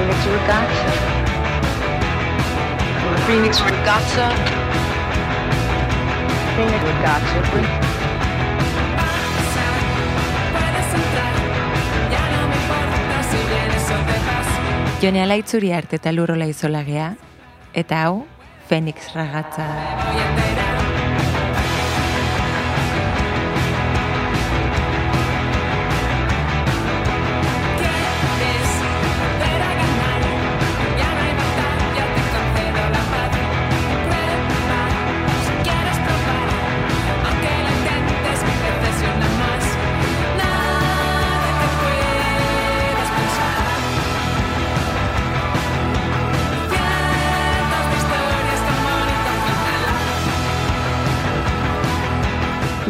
Phoenix Regatta. Phoenix Regatta. Phoenix Regatta. Jone alaitzuri arte eta lurrola izolagea, eta hau, Fenix ragatza da.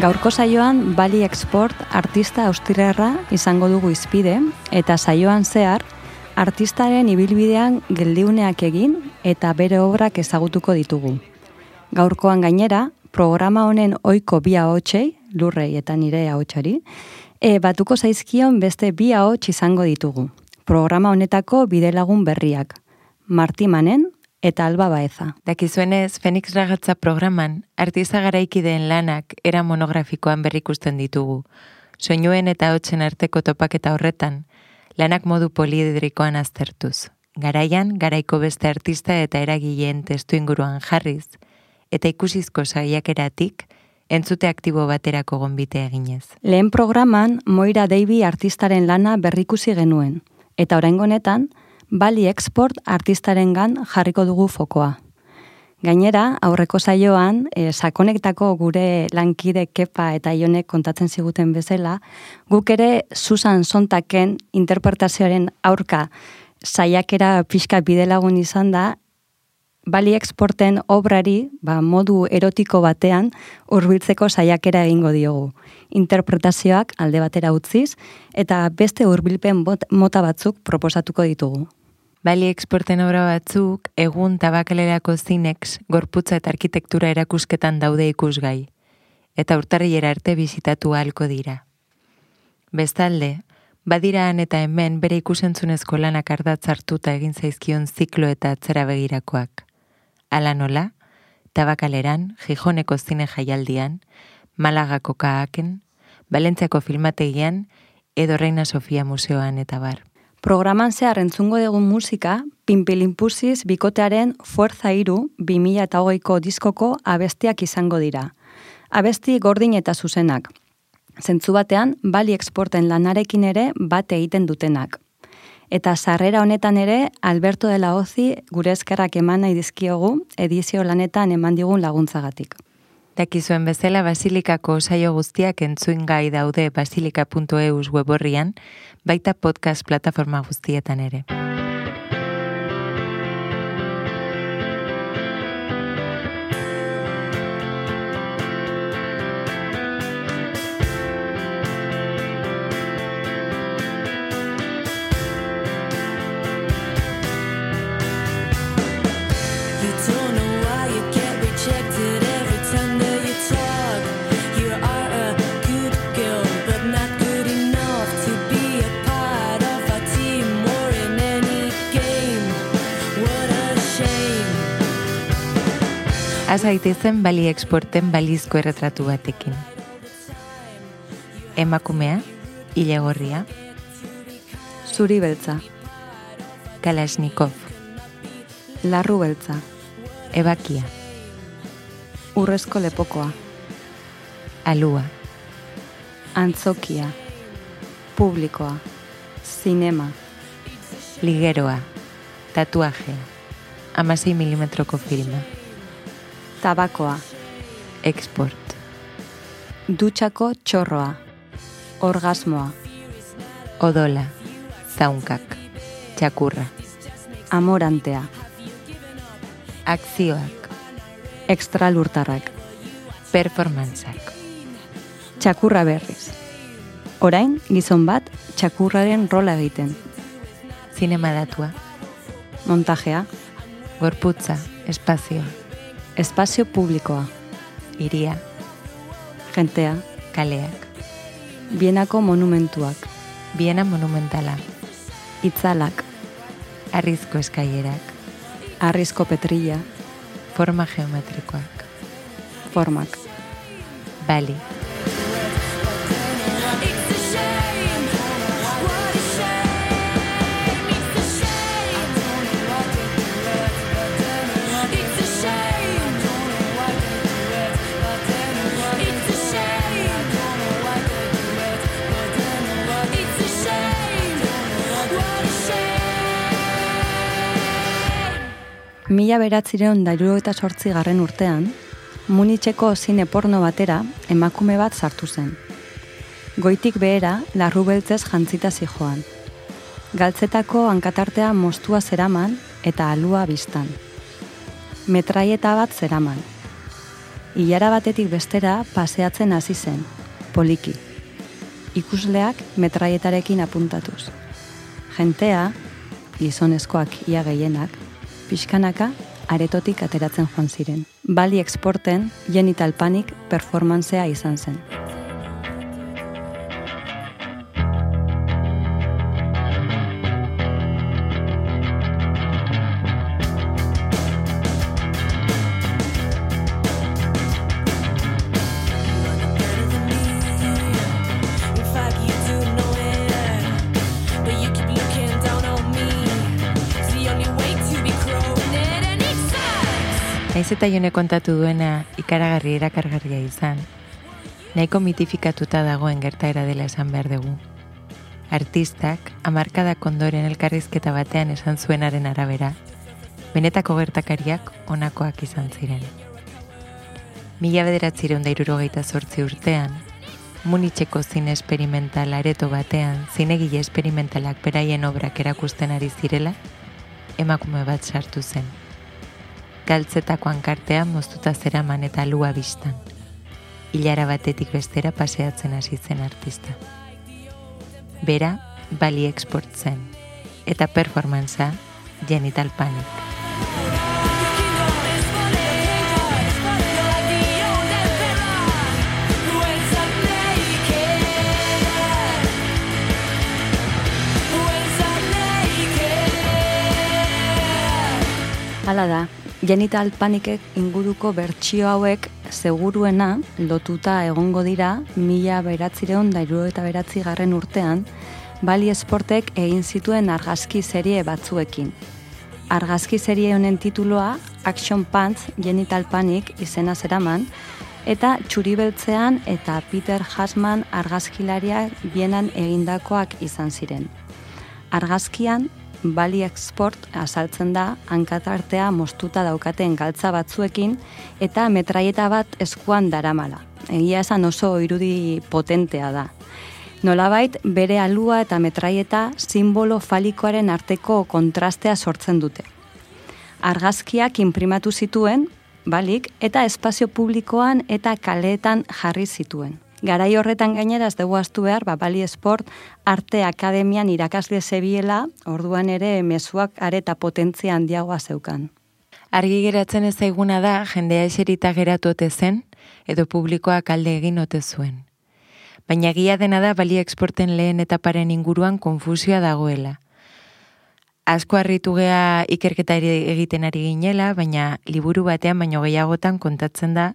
Gaurko saioan Bali Export artista austriarra izango dugu izpide eta saioan zehar artistaren ibilbidean geldiuneak egin eta bere obrak ezagutuko ditugu. Gaurkoan gainera, programa honen ohiko bi ahotsei, lurrei eta nire ahotsari, e, batuko zaizkion beste bi ahots izango ditugu. Programa honetako bidelagun berriak. Martimanen, eta alba baeza. Dakizuenez, Fenix Ragatza programan, artiza garaikideen lanak era monografikoan berrikusten ditugu. Soinuen eta hotzen arteko topaketa horretan, lanak modu polidrikoan aztertuz. Garaian, garaiko beste artista eta eragileen testu inguruan jarriz, eta ikusizko saiakeratik, entzute aktibo baterako gonbite eginez. Lehen programan, Moira Davy artistaren lana berrikusi genuen, eta oraingonetan, Bali Export artistaren gan jarriko dugu fokoa. Gainera, aurreko saioan, e, sakonektako gure lankide kepa eta ionek kontatzen ziguten bezala, guk ere Susan Sontaken interpretazioaren aurka saiakera pixka bidelagun izan da, Bali Exporten obrari, ba, modu erotiko batean, hurbiltzeko saiakera egingo diogu. Interpretazioak alde batera utziz, eta beste hurbilpen mota batzuk proposatuko ditugu. Bali exporten obra batzuk, egun tabakalerako zinex, gorputza eta arkitektura erakusketan daude ikusgai, eta urtarriera arte bizitatu ahalko dira. Bestalde, badiraan eta hemen bere ikusentzunezko lanak ardatzartuta egin zaizkion ziklo eta atzera begirakoak. Ala nola, tabakaleran, jijoneko zine jaialdian, malagako kaaken, Balentziako filmategian, edo Reina Sofia Museoan eta bar. Programan zehar entzungo dugun musika, Pinpilimpusiz bikotearen Fuerza Iru 2008ko diskoko abestiak izango dira. Abesti gordin eta zuzenak. Zentzu batean, bali exporten lanarekin ere bate egiten dutenak. Eta sarrera honetan ere, Alberto de la Ozi gure eskerrak eman nahi dizkiogu edizio lanetan eman digun laguntzagatik. Dakizuen bezala Basilikako saio guztiak entzuin gai daude basilika.eus weborrian, baita podcast plataforma guztietan ere. Azaitezen bali exporten balizko erretratu batekin. Emakumea, ilegorria, zuri beltza, kalasnikov, larru beltza, ebakia, urrezko lepokoa, alua, antzokia, publikoa, zinema, ligeroa, tatuajea, amasei milimetroko filma tabakoa. Export. Dutxako txorroa. Orgasmoa. Odola. Zaunkak. Txakurra. Amorantea. Akzioak. Extralurtarrak. Performantzak. Txakurra berriz. Orain, gizon bat, txakurraren rola egiten. Zinema datua. Montajea. Gorputza, espazioa. Espazio publikoa. Iria. Gentea. Kaleak. Bienako monumentuak. Biena monumentala. Itzalak. Arrizko eskaierak, Arrizko petrilla, forma geometrikoak, formak. bali, Mila beratzireon da eta sortzi garren urtean, Munitzeko zine porno batera emakume bat sartu zen. Goitik behera, larru beltzez jantzita zijoan. Galtzetako hankatartea mostua zeraman eta alua biztan. Metraieta bat zeraman. Ilara batetik bestera paseatzen hasi zen, poliki. Ikusleak metraietarekin apuntatuz. Jentea, gizonezkoak ia gehienak, pixkanaka aretotik ateratzen joan ziren. Bali exporten genital panic performanzea izan zen. Eta jone kontatu duena ikaragarri erakargarria izan, nahiko mitifikatuta dagoen gertaera dela esan behar dugu. Artistak, amarkadak ondoren elkarrizketa batean esan zuenaren arabera, benetako gertakariak honakoak izan ziren. Mila bederatzireun da irurogeita zortzi urtean, Munitzeko zine esperimental areto batean zinegile esperimentalak beraien obrak erakusten ari zirela, emakume bat sartu zen. Galtzetako hankartea moztuta zeraman eta lua bistan. Ilara batetik bestera paseatzen hasi zen artista. Bera, bali export zen, eta performantza genital panic. Hala da, genital panikek inguruko bertsio hauek seguruena lotuta egongo dira mila beratzireun da eta beratzi garren urtean, Bali Esportek egin zituen argazki serie batzuekin. Argazki serie honen tituloa Action Pants Genital Panic izena zeraman, eta txuribeltzean eta Peter Hasman argazkilaria bienan egindakoak izan ziren. Argazkian, Bali Export azaltzen da hankatartea moztuta daukaten galtza batzuekin eta metraieta bat eskuan daramala. Egia esan oso irudi potentea da. Nolabait bere alua eta metraieta simbolo falikoaren arteko kontrastea sortzen dute. Argazkiak inprimatu zituen, balik, eta espazio publikoan eta kaleetan jarri zituen. Garai horretan gainera ez dugu astu behar, ba, Bali Sport Arte Akademian irakasle zebiela, orduan ere mezuak areta potentzia handiagoa zeukan. Argi geratzen ez zaiguna da jendea eserita geratu ote zen edo publikoak alde egin ote zuen. Baina egia dena da bali exporten lehen etaparen inguruan konfusioa dagoela. Asko harritu gea ikerketa egiten ari ginela, baina liburu batean baino gehiagotan kontatzen da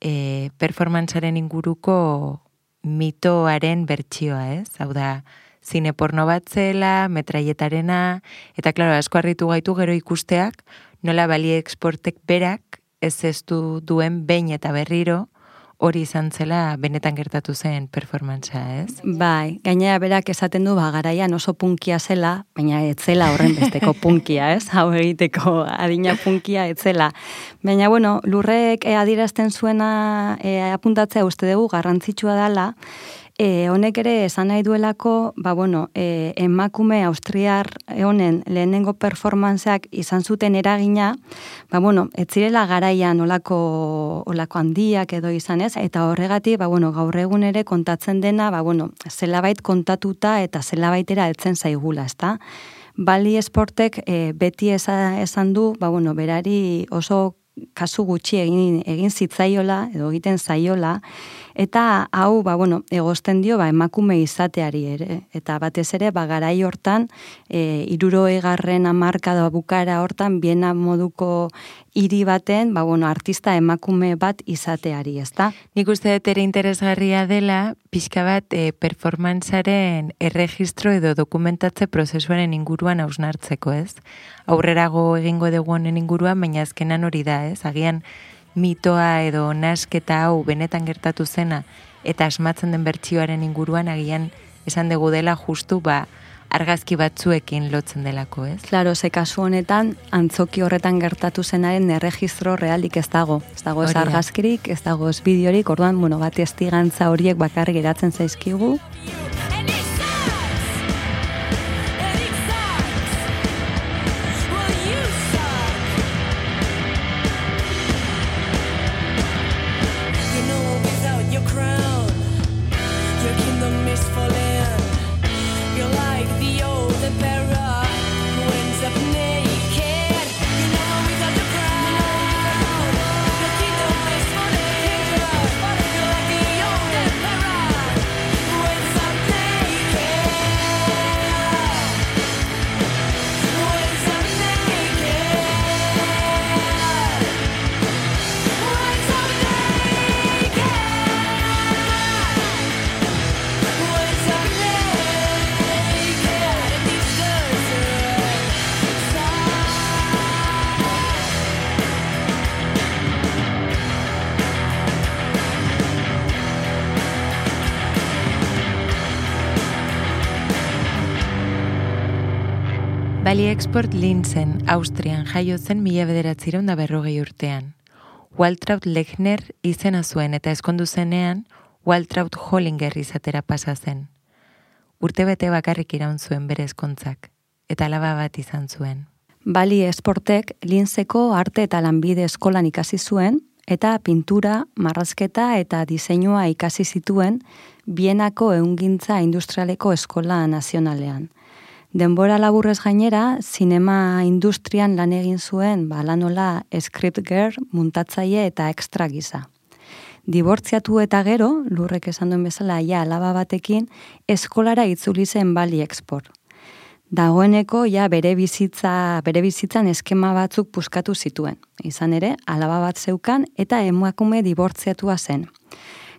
e, performantzaren inguruko mitoaren bertsioa, ez? Hau da, zine porno bat zela, metraietarena, eta klaro, asko harritu gaitu gero ikusteak, nola bali exportek berak ez ez du duen behin eta berriro, hori izan zela benetan gertatu zen performantza, ez? Bai, gainera berak esaten du ba, garaian oso punkia zela, baina etzela horren besteko punkia, ez? Hau egiteko adina punkia etzela. Baina, bueno, lurrek e, adierazten zuena e, apuntatzea uste dugu garrantzitsua dela, E, honek ere esan nahi duelako, ba, bueno, e, emakume austriar honen lehenengo performanceak izan zuten eragina, ba, bueno, ez zirela garaian olako, olako handiak edo izan ez, eta horregatik, ba, bueno, gaur egun ere kontatzen dena, ba, bueno, zelabait kontatuta eta zelabaitera heltzen zaigula, ezta? Bali esportek e, beti esa, esan du, ba, bueno, berari oso kasu gutxi egin, egin zitzaiola edo egiten zaiola. Eta hau ba bueno egosten dio ba emakume izateari ere. Eta batez ere ba garai hortan e, 60garren hamarkada bukara hortan biena moduko hiri baten ba bueno artista emakume bat izateari, ezta? Nik uste dut ere interesgarria dela, pixka bat e, performantzaren erregistro edo dokumentatze prozesuaren inguruan hausnartzeko, ez? Aurrerago egingo dugu honen inguruan, baina azkenan hori da, ez? Agian mitoa edo nasketa hau benetan gertatu zena eta asmatzen den bertsioaren inguruan agian esan dugu dela justu ba argazki batzuekin lotzen delako, ez? Claro, ze kasu honetan antzoki horretan gertatu zenaren erregistro realik ez dago. Ez dago ez argazkirik, ez dago ez bideorik, orduan, bueno, bat estigantza horiek bakar geratzen zaizkigu. Bali Export Linzen, Austrian jaio zen mila bederatzireun da berrogei urtean. Waltraud Lechner izena zuen eta eskondu zenean Waltraud Hollinger izatera pasa zen. Urte bete bakarrik iraun zuen bere ezkontzak, eta alaba bat izan zuen. Bali Esportek linzeko arte eta lanbide eskolan ikasi zuen, eta pintura, marrazketa eta diseinua ikasi zituen Bienako eungintza industrialeko eskola nazionalean. Denbora laburrez gainera, zinema industrian lan egin zuen, ba, lanola script girl, muntatzaile eta extra gisa. Dibortziatu eta gero, lurrek esan duen bezala, ja, alaba batekin, eskolara itzuli zen Bali Export. Dagoeneko ja bere bizitza, bere bizitzan eskema batzuk puskatu zituen. Izan ere, alaba bat zeukan eta emakume dibortziatua zen.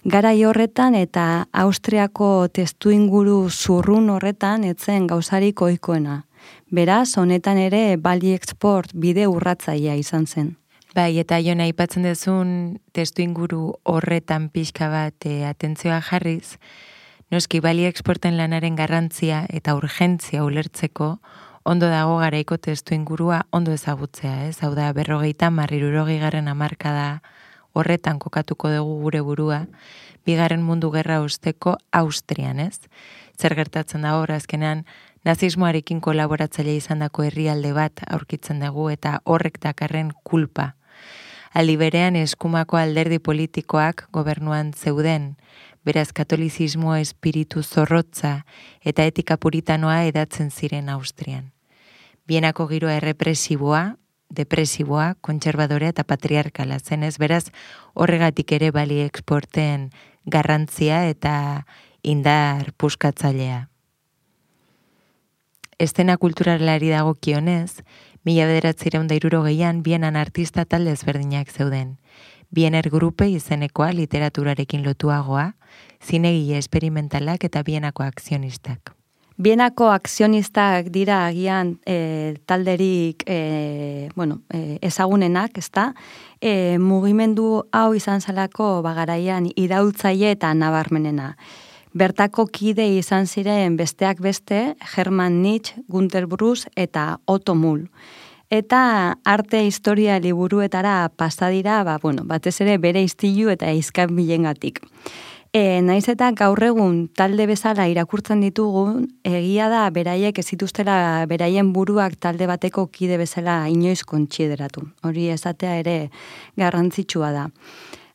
Garai horretan eta Austriako testu inguru zurrun horretan etzen gauzarik ohikoena. Beraz, honetan ere Bali Export bide urratzailea izan zen. Bai, eta jona aipatzen dezun testu inguru horretan pixka bat e, atentzioa jarriz, noski Bali Exporten lanaren garrantzia eta urgentzia ulertzeko ondo dago garaiko testu ingurua ondo ezagutzea, ez? Hau da, berrogeita marrirurogei garren amarkada horretan kokatuko dugu gure burua, bigarren mundu gerra usteko Austrian, ez? Zer gertatzen da hor, azkenean, nazismoarekin kolaboratzaile izandako herrialde bat aurkitzen dugu eta horrek dakarren kulpa. Aldi berean eskumako alderdi politikoak gobernuan zeuden, beraz katolizismo espiritu zorrotza eta etika puritanoa edatzen ziren Austrian. Bienako giroa errepresiboa, depresiboa, kontserbadorea eta patriarkala zenez, beraz horregatik ere bali exporten garrantzia eta indar puskatzailea. Estena kulturalari dago kionez, mila bederatzireun da irurogeian bienan artista talde ezberdinak zeuden. Biener grupe izenekoa literaturarekin lotuagoa, zinegile esperimentalak eta bienako akzionistak. Bienako akzionistak dira agian e, talderik e, bueno, e, ezagunenak, ezta? E, mugimendu hau izan zelako bagaraian iraultzaile eta nabarmenena. Bertako kide izan ziren besteak beste Herman Nietzsche, Gunther Bruce eta Otto Mull. Eta arte historia liburuetara pasadira, ba, bueno, batez ere bere istilu eta izkan bilengatik. E, naiz eta gaur egun talde bezala irakurtzen ditugun, egia da beraiek ez zituztela beraien buruak talde bateko kide bezala inoiz kontsideratu. Hori esatea ere garrantzitsua da.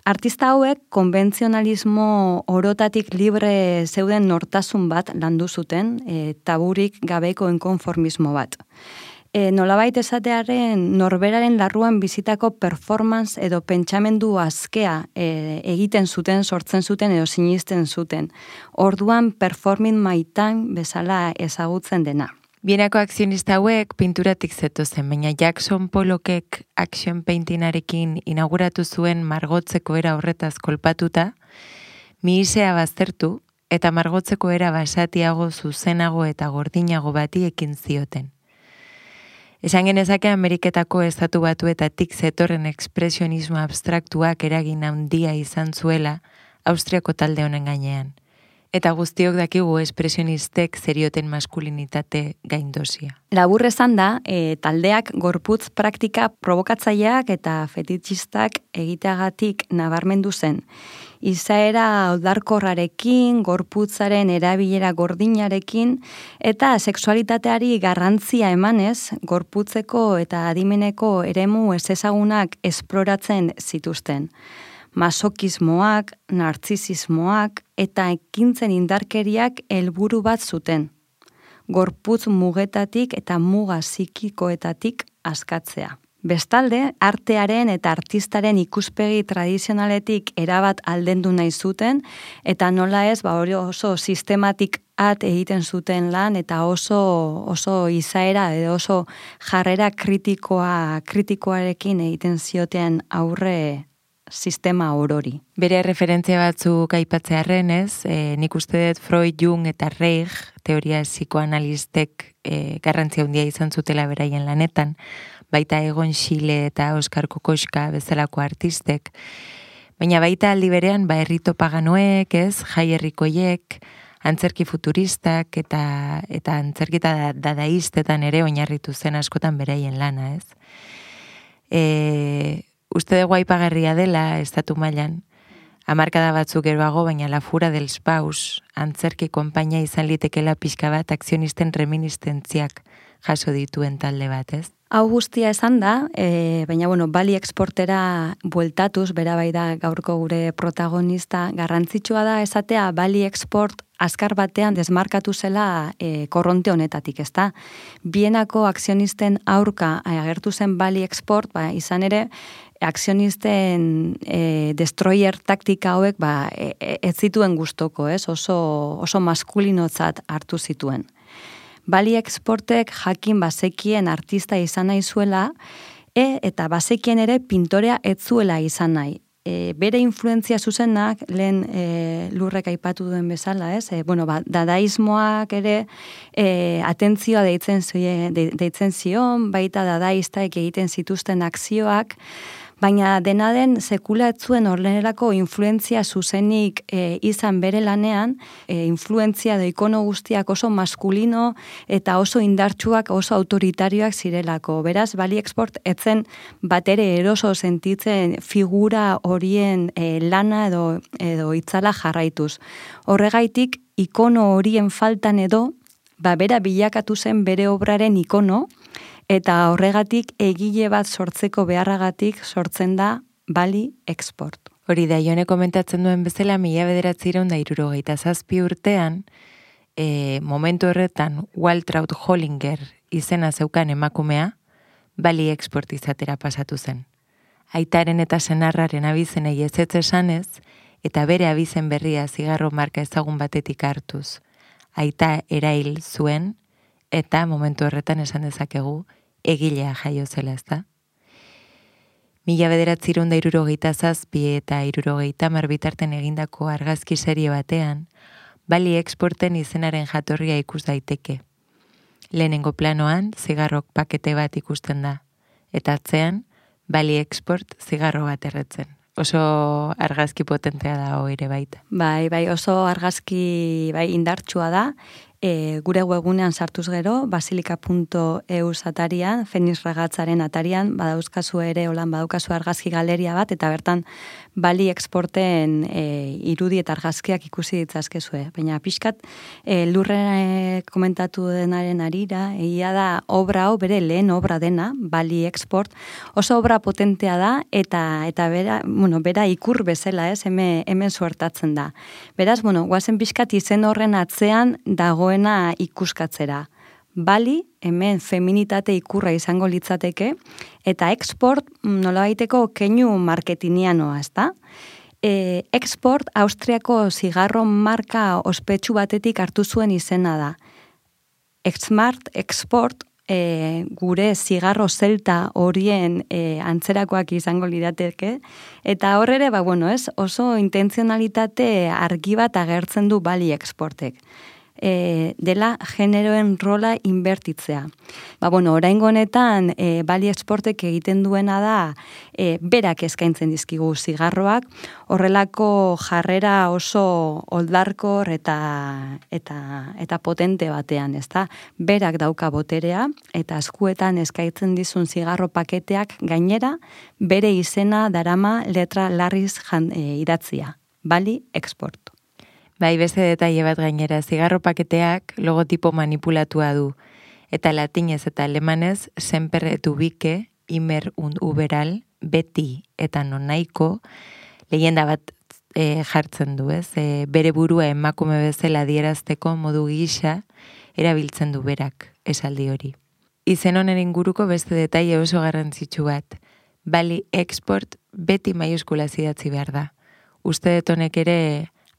Artista hauek konbentzionalismo orotatik libre zeuden nortasun bat landu zuten, e, taburik gabeko enkonformismo bat. E, nolabait esatearen norberaren larruan bizitako performance edo pentsamendu azkea e, egiten zuten, sortzen zuten edo sinisten zuten. Orduan performing my time bezala ezagutzen dena. Bienako akzionista hauek pinturatik zetozen, baina Jackson Pollokek action paintingarekin inauguratu zuen margotzeko era horretaz kolpatuta, mihisea baztertu eta margotzeko era basatiago zuzenago eta gordinago bati ekin zioten. Esan genezake Ameriketako estatu batuetatik zetorren ekspresionismo abstraktuak eragin handia izan zuela Austriako talde honen gainean. Eta guztiok dakigu espresionistek zerioten maskulinitate gaindosia. Labur esan da, e, taldeak gorputz praktika provokatzaileak eta fetitxistak egiteagatik nabarmendu zen. Izaera aldarkorrarekin, gorputzaren erabilera gordinarekin, eta sexualitateari garrantzia emanez, gorputzeko eta adimeneko eremu ez ezagunak esploratzen zituzten masokismoak, nartzisismoak eta ekintzen indarkeriak helburu bat zuten. Gorputz mugetatik eta muga psikikoetatik askatzea. Bestalde, artearen eta artistaren ikuspegi tradizionaletik erabat aldendu nahi zuten, eta nola ez, ba hori oso sistematik at egiten zuten lan, eta oso, oso izaera, edo oso jarrera kritikoa, kritikoarekin egiten zioten aurre sistema orori. Bere referentzia batzuk aipatzearren ez, e, nik uste dut Freud, Jung eta Reich, teoria psikoanalistek e, garrantzia handia izan zutela beraien lanetan, baita Egon Xile eta Oskar Kokoska bezalako artistek, baina baita aldi berean ba herrito paganoek, ez, jai herrikoiek, antzerki futuristak eta eta antzerkita dadaistetan ere oinarritu zen askotan beraien lana, ez? E, uste dugu aipagarria dela estatu mailan hamarkada batzuk geroago, baina la fura del spaus, antzerki konpainia izan litekela pixka bat akzionisten reministentziak jaso dituen talde bat, ez? Hau guztia esan da, e, baina bueno, bali exportera bueltatuz, bera bai da gaurko gure protagonista, garrantzitsua da esatea bali export azkar batean desmarkatu zela e, korronte honetatik, ezta? Bienako akzionisten aurka agertu zen bali export, ba, izan ere, akzionisten e, destroyer taktika hauek ba, e, e, ez zituen gustoko, ez? Oso, oso maskulinotzat hartu zituen. Bali exportek jakin bazekien artista izan nahi zuela, e, eta bazekien ere pintorea ez zuela izan nahi. E, bere influentzia zuzenak, lehen e, lurrek aipatu duen bezala, ez? E, bueno, ba, dadaismoak ere e, atentzioa deitzen, deitzen zion, baita dadaistak egiten zituzten akzioak, baina dena den sekula etzuen orlenerako influentzia zuzenik e, izan bere lanean, e, influentzia da ikono guztiak oso maskulino eta oso indartsuak, oso autoritarioak zirelako. Beraz, bali export etzen batere eroso sentitzen figura horien e, lana edo, edo itzala jarraituz. Horregaitik, ikono horien faltan edo, ba, bera bilakatu zen bere obraren ikono, eta horregatik egile bat sortzeko beharragatik sortzen da bali export. Hori da, jone komentatzen duen bezala, mila bederatzireun da irurogeita zazpi urtean, e, momentu horretan Waltraud Hollinger izena zeukan emakumea, bali export izatera pasatu zen. Aitaren eta senarraren abizenei ez ez esanez, eta bere abizen berria zigarro marka ezagun batetik hartuz. Aita erail zuen, eta momentu horretan esan dezakegu, egilea jaio zela ez da. Mila bederatzirun da irurogeita zazpi eta irurogeita marbitarten egindako argazki serie batean, bali exporten izenaren jatorria ikus daiteke. Lehenengo planoan, zigarrok pakete bat ikusten da, eta atzean, bali export zigarro bat erretzen. Oso argazki potentea da ere baita. Bai, bai, oso argazki bai indartsua da, e, gure webunean sartuz gero, basilika.eu atarian, Feniz Ragatzaren atarian, badauzkazu ere, holan badaukazu argazki galeria bat, eta bertan bali exporten e, irudi eta argazkiak ikusi ditzazkezue. Baina pixkat, e, lurren komentatu denaren arira, egia da obra hau, bere lehen obra dena, bali export, oso obra potentea da, eta eta bera, bueno, bera ikur bezala, ez, hemen, hemen suertatzen da. Beraz, bueno, guazen pixkat izen horren atzean dago dagoena ikuskatzera. Bali, hemen feminitate ikurra izango litzateke, eta export mm, nolabaiteko keinu marketingianoa, ezta? E, export Austriako zigarro marka ospetsu batetik hartu zuen izena da. Exmart Export e, gure zigarro zelta horien e, antzerakoak izango lirateke, eta horrere, ba, bueno, ez, oso intentzionalitate argi bat agertzen du bali exportek e, dela generoen rola inbertitzea. Ba, bueno, orain honetan e, bali exportek egiten duena da e, berak eskaintzen dizkigu zigarroak, horrelako jarrera oso oldarkor eta, eta, eta potente batean, ezta? Berak dauka boterea eta eskuetan eskaintzen dizun zigarro paketeak gainera bere izena darama letra larriz jan, e, idatzia. Bali export. Bai, beste detaile bat gainera, zigarro paketeak logotipo manipulatua du. Eta latinez eta alemanez, semper etu bike, imer und uberal, beti eta nonaiko, lehenda bat e, jartzen du, ez? E, bere burua emakume bezala dierazteko modu gisa, erabiltzen du berak, esaldi hori. Izen honen inguruko beste detaile oso garrantzitsu bat. Bali export beti maiuskula zidatzi behar da. Uste detonek ere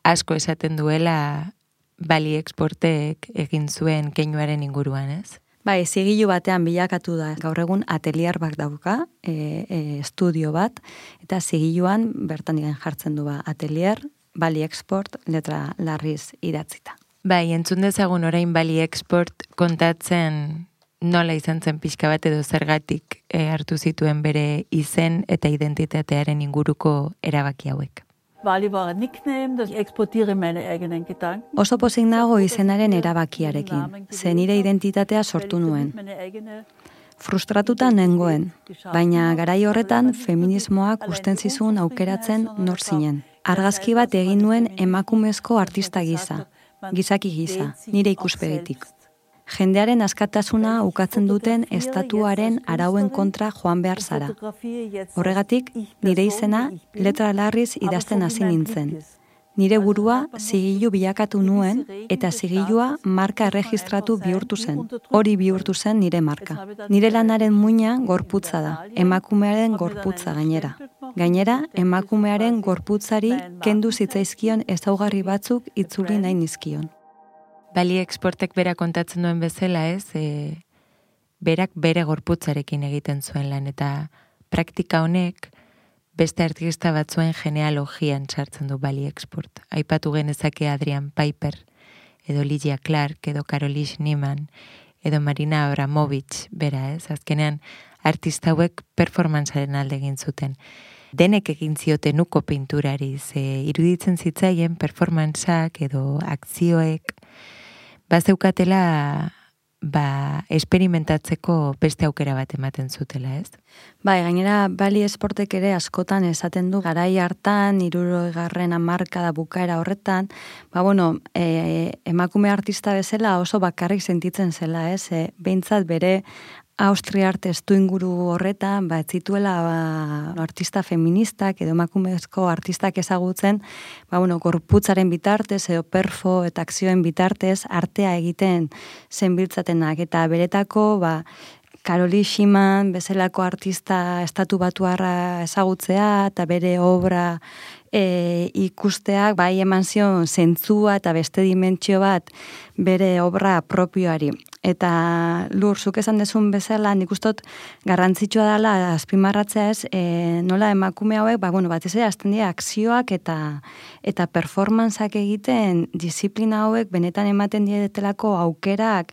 asko esaten duela bali exportek egin zuen keinuaren inguruan, ez? Bai, zigilu batean bilakatu da gaur egun atelier bat dauka, e, e, estudio bat, eta zigiluan bertan igen jartzen du ba, atelier, bali export, letra larriz idatzita. Bai, entzun dezagun orain bali export kontatzen nola izan zen pixka bat edo zergatik e, hartu zituen bere izen eta identitatearen inguruko erabaki hauek. Bali war ein Nickname, das ich exportiere meine eigenen Gedanken. Oso pozik nago izenaren erabakiarekin, ze nire identitatea sortu nuen. Frustratuta nengoen, baina garai horretan feminismoak usten zizun aukeratzen nor zinen. Argazki bat egin nuen emakumezko artista giza, gizaki giza, nire ikuspegitik. Jendearen askatasuna ukatzen duten estatuaren arauen kontra joan behar zara. Horregatik, nire izena letra larriz idazten hasi nintzen. Nire burua zigilu bilakatu nuen eta zigilua marka erregistratu bihurtu zen. Hori bihurtu zen nire marka. Nire lanaren muina gorputza da, emakumearen gorputza gainera. Gainera, emakumearen gorputzari kendu zitzaizkion ezaugarri batzuk itzuli nahi nizkion. Bali exportek bera kontatzen duen bezala, ez? E, berak bere gorputzarekin egiten zuen lan eta praktika honek beste artista batzuen genealogian sartzen du Bali export. Aipatu genezake Adrian Piper edo Lydia Clark edo Karolish Niemann edo Marina Abramovich bera, ez? Azkenean artista hauek performantzaren alde egin zuten. Denek egin zioten uko pinturari, ze iruditzen zitzaien performantzak edo akzioek bazeukatela ba, esperimentatzeko beste aukera bat ematen zutela, ez? Bai, gainera Bali Esportek ere askotan esaten du garai hartan, iruro egarren amarka da bukaera horretan, ba, bueno, e, emakume artista bezala oso bakarrik sentitzen zela, ez? E, behintzat bere Austria arte estu inguru horretan, ba, zituela ba, artista feministak edo emakumezko artistak ezagutzen, ba, bueno, gorputzaren bitartez edo perfo eta akzioen bitartez artea egiten zenbiltzatenak. Eta beretako, ba, Karoli Ximan bezalako artista estatu batuarra ezagutzea eta bere obra e, ikusteak bai eman zion zentzua eta beste dimentsio bat bere obra propioari. Eta lur, zuk esan dezun bezala, nik ustot garrantzitsua dela azpimarratzea ez, e, nola emakume hauek, ba, bueno, bat ez azten dira akzioak eta eta performantzak egiten disiplina hauek benetan ematen dietelako aukerak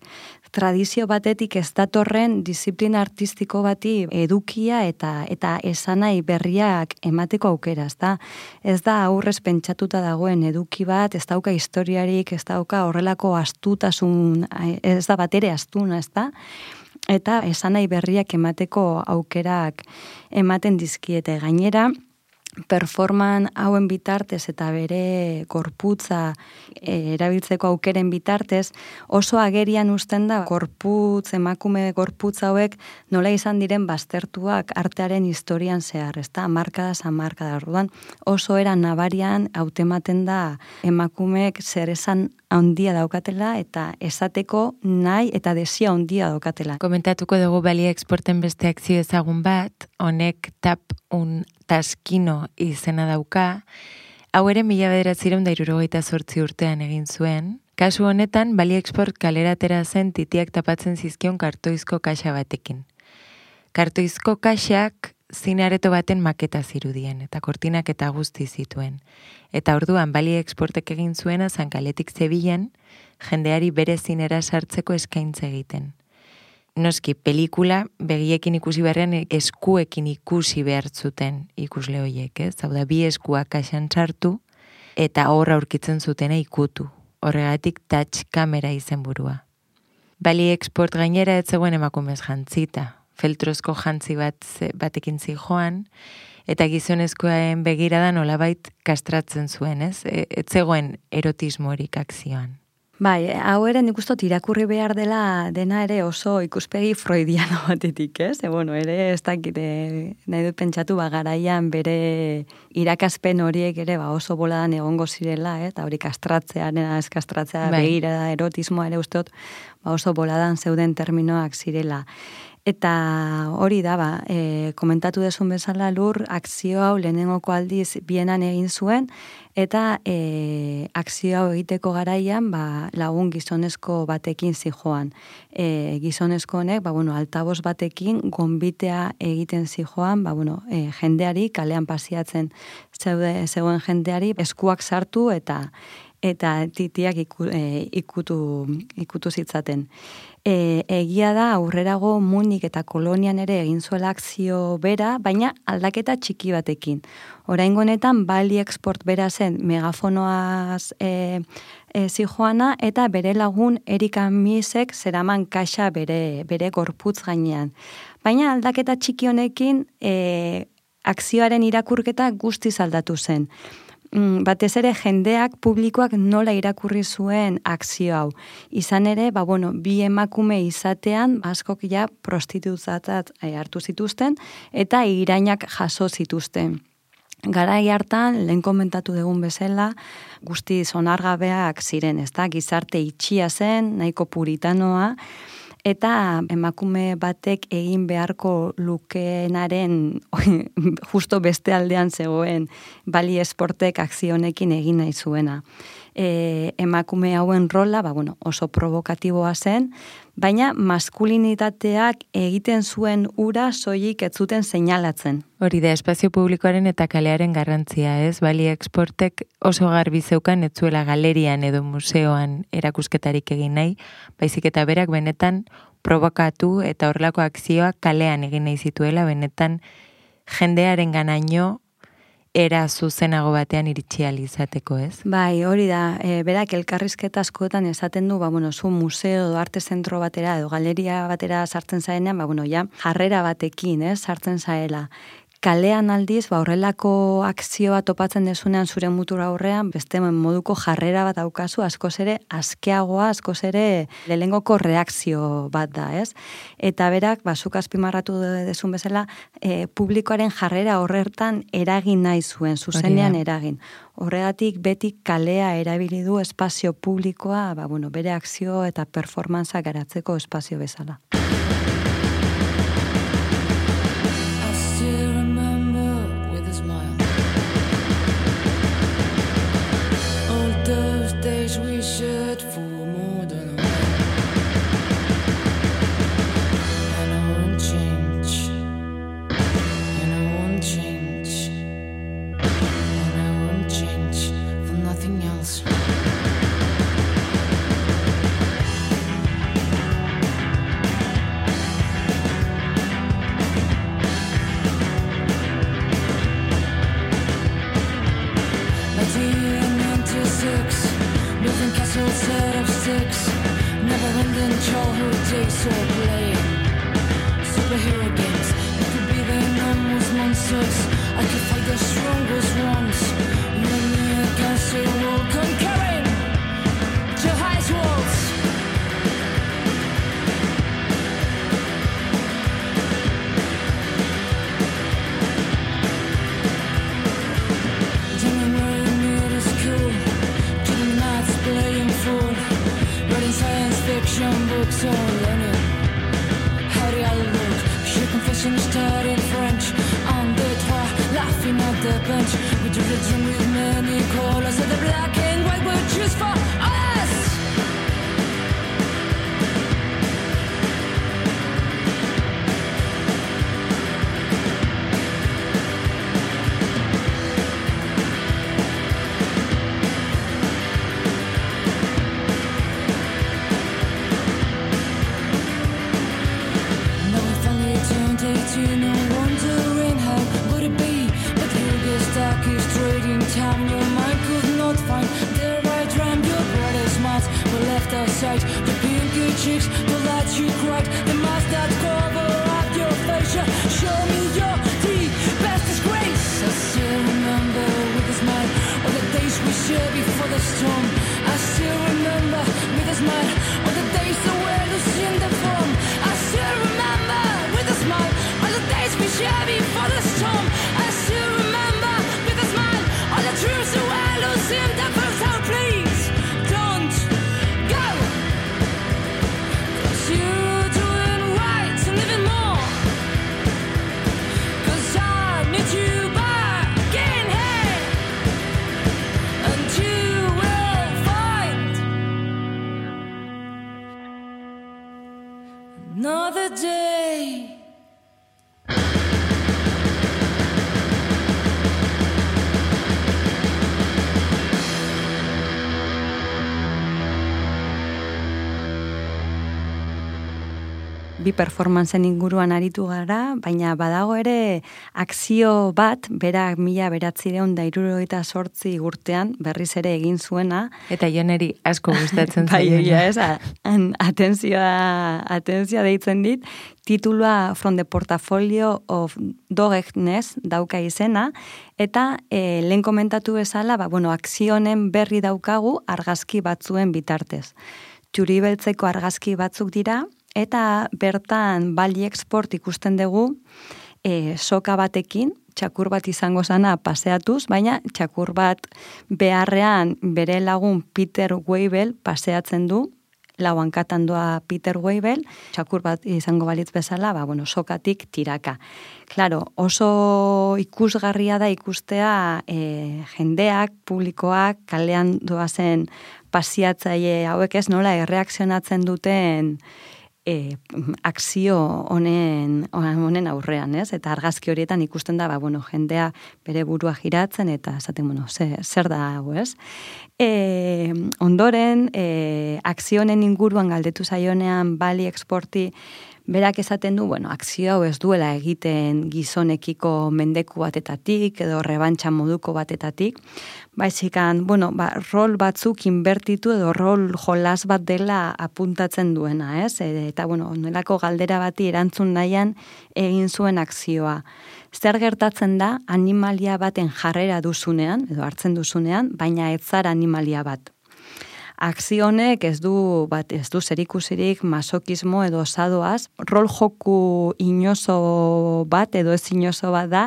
tradizio batetik ez datorren disiplina artistiko bati edukia eta eta esanai berriak emateko aukera, ez da? Ez da aurrez pentsatuta dagoen eduki bat, ez dauka historiarik, ez dauka horrelako astutasun, ez da batere astuna, ez da? Eta esanai berriak emateko aukerak ematen dizkiete gainera, performan hauen bitartez eta bere gorputza e, erabiltzeko aukeren bitartez oso agerian uzten da gorputz emakume gorputza hauek nola izan diren baztertuak artearen historian zehar, markada san markada orduan oso era nabarian hautematen da emakumeek zer esan handia daukatela eta esateko nahi eta desia handia daukatela. Komentatuko dugu Bali Exporten beste akzio ezagun bat, honek tap un taskino izena dauka, hau ere mila bederatzireun da irurogeita sortzi urtean egin zuen, Kasu honetan, Bali Export kaleratera zen titiak tapatzen zizkion kartoizko kaxa batekin. Kartoizko kaxak zinareto baten maketa zirudien, eta kortinak eta guzti zituen. Eta orduan Bali Exportek egin zuena zankaletik zebilen, jendeari bere zinera sartzeko eskaintze egiten. Noski, pelikula begiekin ikusi beharrean eskuekin ikusi behar zuten ikusle hoiek, ez? Hau da, bi eskuak kaxan sartu eta horra aurkitzen zutena ikutu. Horregatik touch kamera izenburua. Bali Export gainera ez zegoen emakumez jantzita, feltrozko jantzi bat batekin zijoan, eta gizonezkoen begiradan nolabait kastratzen zuen, ez? E, ez zegoen erotismorik akzioan. Bai, hau ere nik uste dut irakurri behar dela dena ere oso ikuspegi freudiano batetik, ez? E, bueno, ere ez dakit, e, nahi dut pentsatu ba, garaian bere irakaspen horiek ere ba, oso boladan egongo zirela, eta hori kastratzea, nena ez kastratzea, Bai. begira erotismoa ere uste dut ba, oso boladan zeuden terminoak zirela. Eta hori da, ba, e, komentatu desun bezala lur, akzio hau lehenengoko aldiz bienan egin zuen, eta e, akzio hau egiteko garaian ba, lagun gizonezko batekin zijoan. E, gizonezko honek, ba, bueno, altabos batekin gonbitea egiten zijoan, ba, bueno, e, jendeari, kalean pasiatzen zeude, zegoen jendeari, eskuak sartu eta eta titiak iku, e, ikutu, ikutu zitzaten. E, egia da aurrerago Munik eta Kolonian ere egin zuela akzio bera, baina aldaketa txiki batekin. Oraingo honetan Bali Export bera zen megafonoaz e, e, zijoana eta bere lagun Erika Misek zeraman kaxa bere, bere gorputz gainean. Baina aldaketa txiki honekin e, akzioaren irakurketa guztiz aldatu zen batez ere jendeak publikoak nola irakurri zuen akzio hau. Izan ere, ba, bueno, bi emakume izatean askok ja prostitutzatat eh, hartu zituzten eta irainak jaso zituzten. Garai hartan, lehen komentatu dugun bezala, guzti zonargabeak ziren, ez da, gizarte itxia zen, nahiko puritanoa, eta emakume batek egin beharko lukeenaren justo beste aldean zegoen bali esportek akzionekin egin nahi zuena. E, emakume hauen rola, ba, bueno, oso provokatiboa zen, baina maskulinitateak egiten zuen ura soilik ez zuten seinalatzen. Hori da, espazio publikoaren eta kalearen garrantzia, ez? Bali Exportek oso garbi zeukan ez galerian edo museoan erakusketarik egin nahi, baizik eta berak benetan provokatu eta horrelako akzioak kalean egin nahi zituela, benetan jendearen ganaino era zuzenago batean iritsi ahal izateko, ez? Bai, hori da, e, berak elkarrizketa askotan esaten du, ba, bueno, zu museo edo arte zentro batera edo galeria batera sartzen zaenean, ba, bueno, ja, jarrera batekin, ez, sartzen zaela. Kalean aldiz, ba, horrelako akzioa topatzen desunean zure mutura aurrean, beste moduko jarrera bat daukazu, askoz ere, askeagoa, askoz ere, lelengoko reakzio bat da, ez? Eta berak, ba, zuk azpimarratu desun bezala, e, publikoaren jarrera horretan eragin nahi zuen, zuzenean eragin. Horregatik beti kalea erabili du espazio publikoa, ba, bueno, bere akzio eta performantza garatzeko espazio bezala. Never-ending childhood days or playing superhero games. It could be the enormous monsters. I could fight the strongest ones. Run me against the How do I look? She confession is in French. On the laughing at the bench. Bi performancen inguruan aritu gara, baina badago ere akzio bat, berak mila beratzireun da irurogeita sortzi urtean berriz ere egin zuena, Eta joneri asko gustatzen bai, egia ez, atentzioa, atentzioa deitzen dit, titulua From the Portfolio of Doggedness dauka izena, eta e, lehen komentatu bezala, ba, bueno, akzionen berri daukagu argazki batzuen bitartez. Txuri beltzeko argazki batzuk dira, eta bertan bali export ikusten dugu e, soka batekin, txakur bat izango zana paseatuz, baina txakur bat beharrean bere lagun Peter Weibel paseatzen du, lau hankatan doa Peter Weibel, txakur bat izango balitz bezala, ba, bueno, sokatik tiraka. Claro, oso ikusgarria da ikustea e, jendeak, publikoak, kalean doazen pasiatzaile hauek ez nola erreakzionatzen duten e, akzio honen, honen aurrean, ez? Eta argazki horietan ikusten da, ba, bueno, jendea bere burua giratzen eta esaten, bueno, ze, zer da hau, ez? E, ondoren, e, akzionen inguruan galdetu zaionean bali exporti berak esaten du, bueno, akzio hau ez duela egiten gizonekiko mendeku batetatik edo rebantxa moduko batetatik, baizikan, bueno, ba, rol batzuk inbertitu edo rol jolas bat dela apuntatzen duena, ez? E, eta, bueno, nolako galdera bati erantzun nahian egin zuen akzioa. Zer gertatzen da animalia baten jarrera duzunean, edo hartzen duzunean, baina ez zara animalia bat akzio honek ez du bat ez du zerikusirik masokismo edo sadoaz, rol joku inozo bat edo ez inozo bat da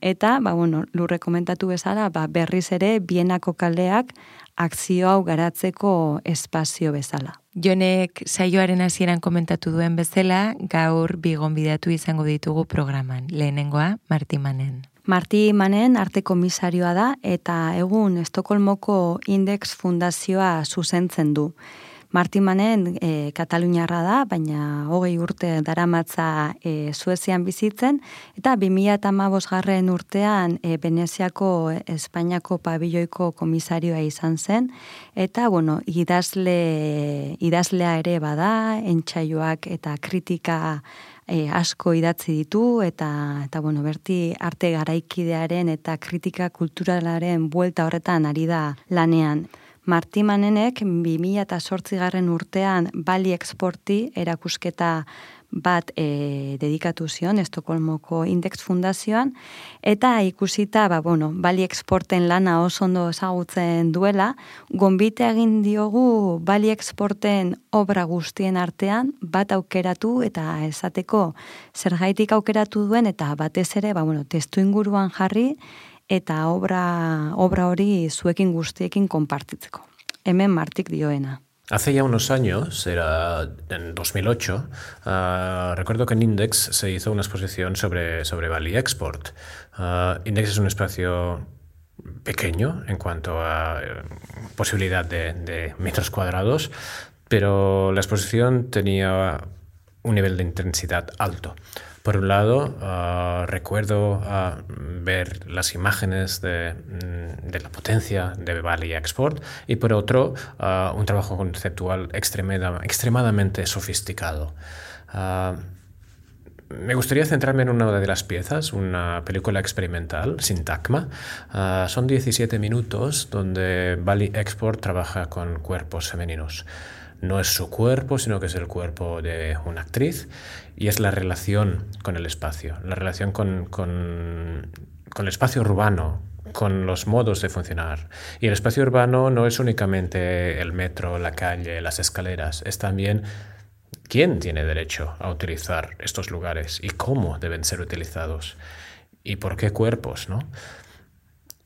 eta ba bueno, lurre komentatu bezala, ba berriz ere bienako kaleak akzio hau garatzeko espazio bezala. Jonek saioaren hasieran komentatu duen bezala, gaur bigon bidatu izango ditugu programan. Lehenengoa, Martimanen. Marti Manen arte komisarioa da eta egun Estokolmoko Index Fundazioa zuzentzen du. Marti Manen e, Kataluniarra da, baina hogei urte daramatza e, Suezian bizitzen, eta 2008 garren urtean e, Veneziako Espainiako pabilloiko komisarioa izan zen, eta bueno, idazle, idazlea ere bada, entsaioak eta kritika e, asko idatzi ditu eta eta bueno, berti arte garaikidearen eta kritika kulturalaren buelta horretan ari da lanean. Marti Manenek 2008 garren urtean Bali Exporti erakusketa bat e, dedikatu zion Estokolmoko Index Fundazioan eta ikusita ba, bueno, Bali Exporten lana oso ondo ezagutzen duela, gonbite egin diogu Bali Exporten obra guztien artean bat aukeratu eta esateko zergaitik aukeratu duen eta batez ere ba, bueno, testu inguruan jarri eta obra, obra hori zuekin guztiekin konpartitzeko. Hemen martik dioena. Hace ya unos años, era en 2008, ah, recuerdo que en Index se hizo una exposición sobre, sobre Bali Export. Ah, Index es un espacio pequeño en cuanto a eh, posibilidad de, de metros cuadrados, pero la exposición tenía un nivel de intensidad alto. Por un lado, ah, recuerdo ah, ver las imágenes de, mm, de la potencia de Bali Export y por otro, ah, un trabajo conceptual extremada- extremadamente sofisticado. Me gustaría centrarme en una de las piezas, una película experimental, Sintagma. Son 17 minutos donde Bali Export trabaja con cuerpos femeninos. No es su cuerpo, sino que es el cuerpo de una actriz y es la relación con el espacio, la relación con, con- el espacio urbano, con los modos de funcionar. Y el espacio urbano no es únicamente el metro, la calle, las escaleras, es también quién tiene derecho a utilizar estos lugares y cómo deben ser utilizados y por qué cuerpos, ¿no?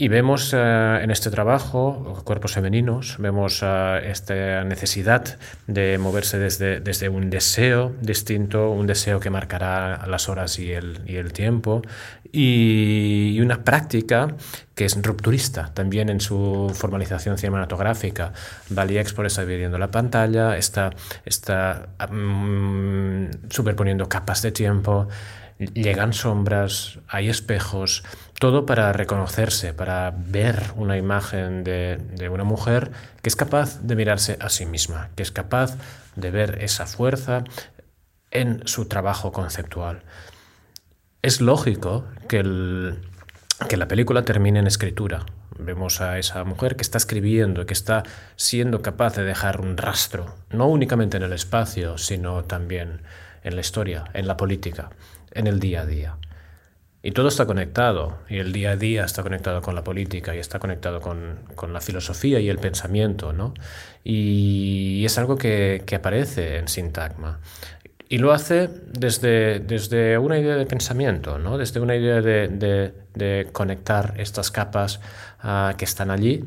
Y vemos eh, en este trabajo cuerpos femeninos, vemos eh, esta necesidad de moverse desde, desde un deseo distinto, un deseo que marcará las horas y el, y el tiempo, y, una práctica que es rupturista también en su formalización cinematográfica. Bali Export está dividiendo la pantalla, está, está mm, superponiendo capas de tiempo, llegan sombras, hay espejos, todo para reconocerse, para ver una imagen de, de una mujer que es capaz de mirarse a sí misma, que es capaz de ver esa fuerza en su trabajo conceptual. Es lógico que, el- que la película termine en escritura. Vemos a esa mujer que está escribiendo, que está siendo capaz de dejar un rastro, no únicamente en el espacio, sino también en la historia, en la política, en el día a día. Y todo está conectado, y el día a día está conectado con la política, y está conectado con, con la filosofía y el pensamiento, ¿no? Y es algo que, que aparece en Sintagma. Y lo hace desde, desde una idea de pensamiento, ¿no? desde una idea de, de- de conectar estas capas ah, que están allí,